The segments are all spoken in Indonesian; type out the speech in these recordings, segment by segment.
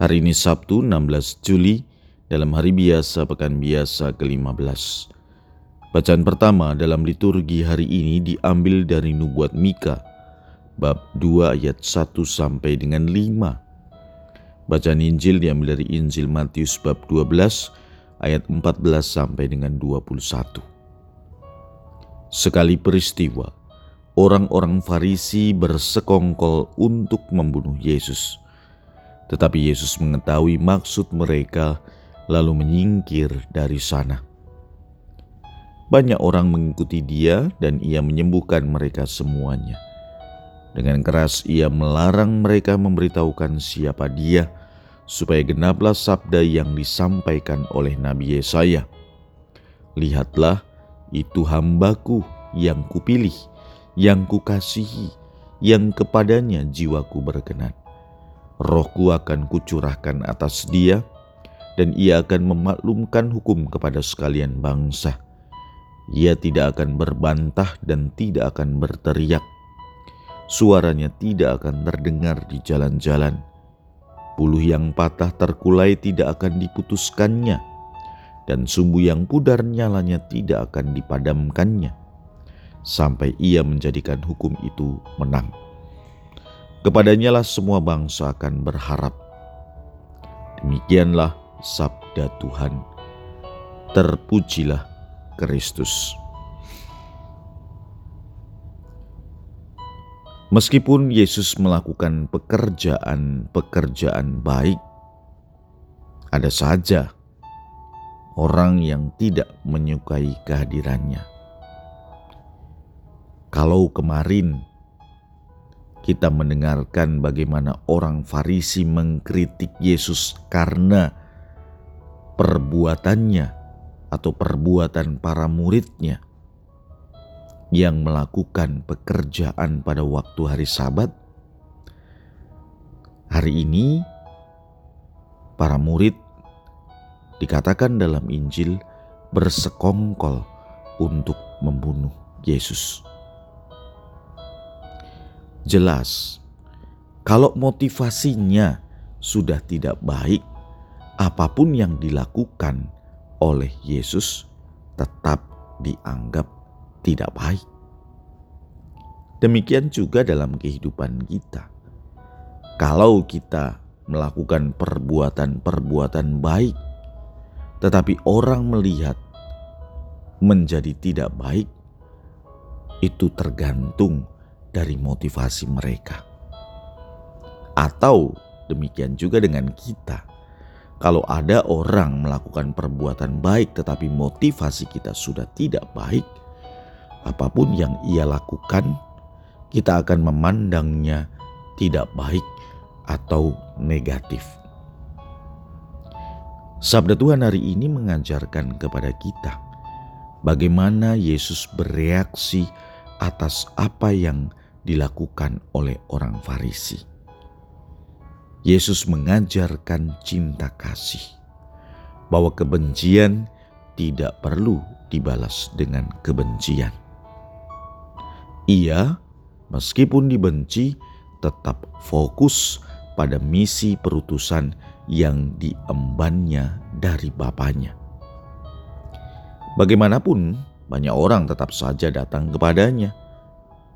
Hari ini Sabtu 16 Juli dalam hari biasa pekan biasa ke-15. Bacaan pertama dalam liturgi hari ini diambil dari nubuat Mika bab 2 ayat 1 sampai dengan 5. Bacaan Injil diambil dari Injil Matius bab 12 ayat 14 sampai dengan 21. Sekali peristiwa, orang-orang Farisi bersekongkol untuk membunuh Yesus. Tetapi Yesus mengetahui maksud mereka, lalu menyingkir dari sana. Banyak orang mengikuti Dia, dan Ia menyembuhkan mereka semuanya. Dengan keras Ia melarang mereka memberitahukan siapa Dia, supaya genaplah sabda yang disampaikan oleh Nabi Yesaya. Lihatlah, itu hambaku yang kupilih, yang kukasihi, yang kepadanya jiwaku berkenan rohku akan kucurahkan atas dia, dan ia akan memaklumkan hukum kepada sekalian bangsa. Ia tidak akan berbantah dan tidak akan berteriak. Suaranya tidak akan terdengar di jalan-jalan. Buluh yang patah terkulai tidak akan diputuskannya, dan sumbu yang pudar nyalanya tidak akan dipadamkannya, sampai ia menjadikan hukum itu menang. Kepadanya lah semua bangsa akan berharap. Demikianlah sabda Tuhan. Terpujilah Kristus. Meskipun Yesus melakukan pekerjaan-pekerjaan baik, ada saja orang yang tidak menyukai kehadirannya. Kalau kemarin kita mendengarkan bagaimana orang Farisi mengkritik Yesus karena perbuatannya atau perbuatan para muridnya yang melakukan pekerjaan pada waktu hari Sabat. Hari ini, para murid dikatakan dalam Injil bersekongkol untuk membunuh Yesus jelas kalau motivasinya sudah tidak baik, apa pun yang dilakukan oleh Yesus tetap dianggap tidak baik. Demikian juga dalam kehidupan kita. Kalau kita melakukan perbuatan-perbuatan baik, tetapi orang melihat menjadi tidak baik, itu tergantung dari motivasi mereka. Atau demikian juga dengan kita. Kalau ada orang melakukan perbuatan baik tetapi motivasi kita sudah tidak baik, apa pun yang ia lakukan, kita akan memandangnya tidak baik atau negatif. Sabda Tuhan hari ini mengajarkan kepada kita bagaimana Yesus bereaksi atas apa yang dilakukan oleh orang Farisi. Yesus mengajarkan cinta kasih, bahwa kebencian tidak perlu dibalas dengan kebencian. Ia, meskipun dibenci, tetap fokus pada misi perutusan yang diembannya dari Bapaknya. Bagaimanapun, banyak orang tetap saja datang kepadanya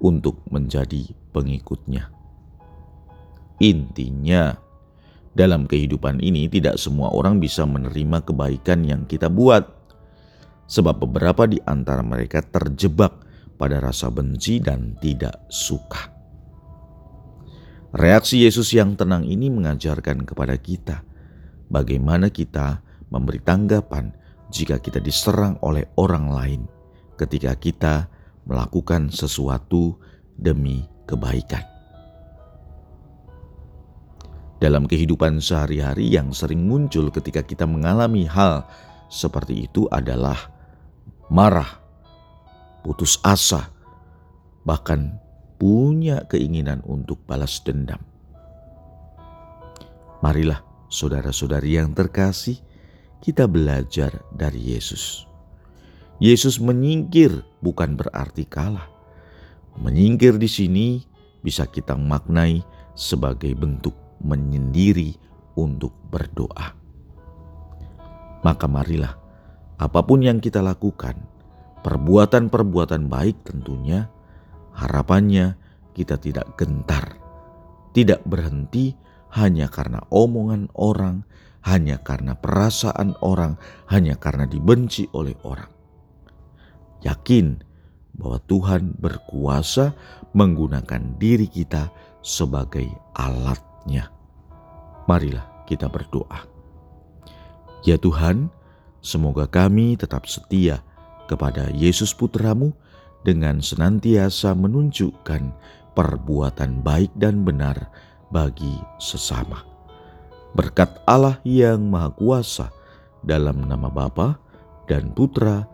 untuk menjadi pengikutnya. Intinya, dalam kehidupan ini tidak semua orang bisa menerima kebaikan yang kita buat, sebab beberapa di antara mereka terjebak pada rasa benci dan tidak suka. Reaksi Yesus yang tenang ini mengajarkan kepada kita bagaimana kita memberi tanggapan jika kita diserang oleh orang lain ketika kita melakukan sesuatu demi kebaikan. dalam kehidupan sehari-hari yang sering muncul ketika kita mengalami hal seperti itu adalah marah, putus asa, bahkan punya keinginan untuk balas dendam. Marilah saudara-saudari yang terkasih, kita belajar dari Yesus. Yesus menyingkir bukan berarti kalah. Menyingkir di sini bisa kita maknai sebagai bentuk menyendiri untuk berdoa. Maka marilah, apa pun yang kita lakukan, perbuatan-perbuatan baik tentunya, harapannya kita tidak gentar, tidak berhenti hanya karena omongan orang, hanya karena perasaan orang, hanya karena dibenci oleh orang. Yakin bahwa Tuhan berkuasa menggunakan diri kita sebagai alatnya. Marilah kita berdoa. Ya Tuhan, semoga kami tetap setia kepada Yesus Putramu dengan senantiasa menunjukkan perbuatan baik dan benar bagi sesama. Berkat Allah yang Maha Kuasa dalam nama Bapa dan Putra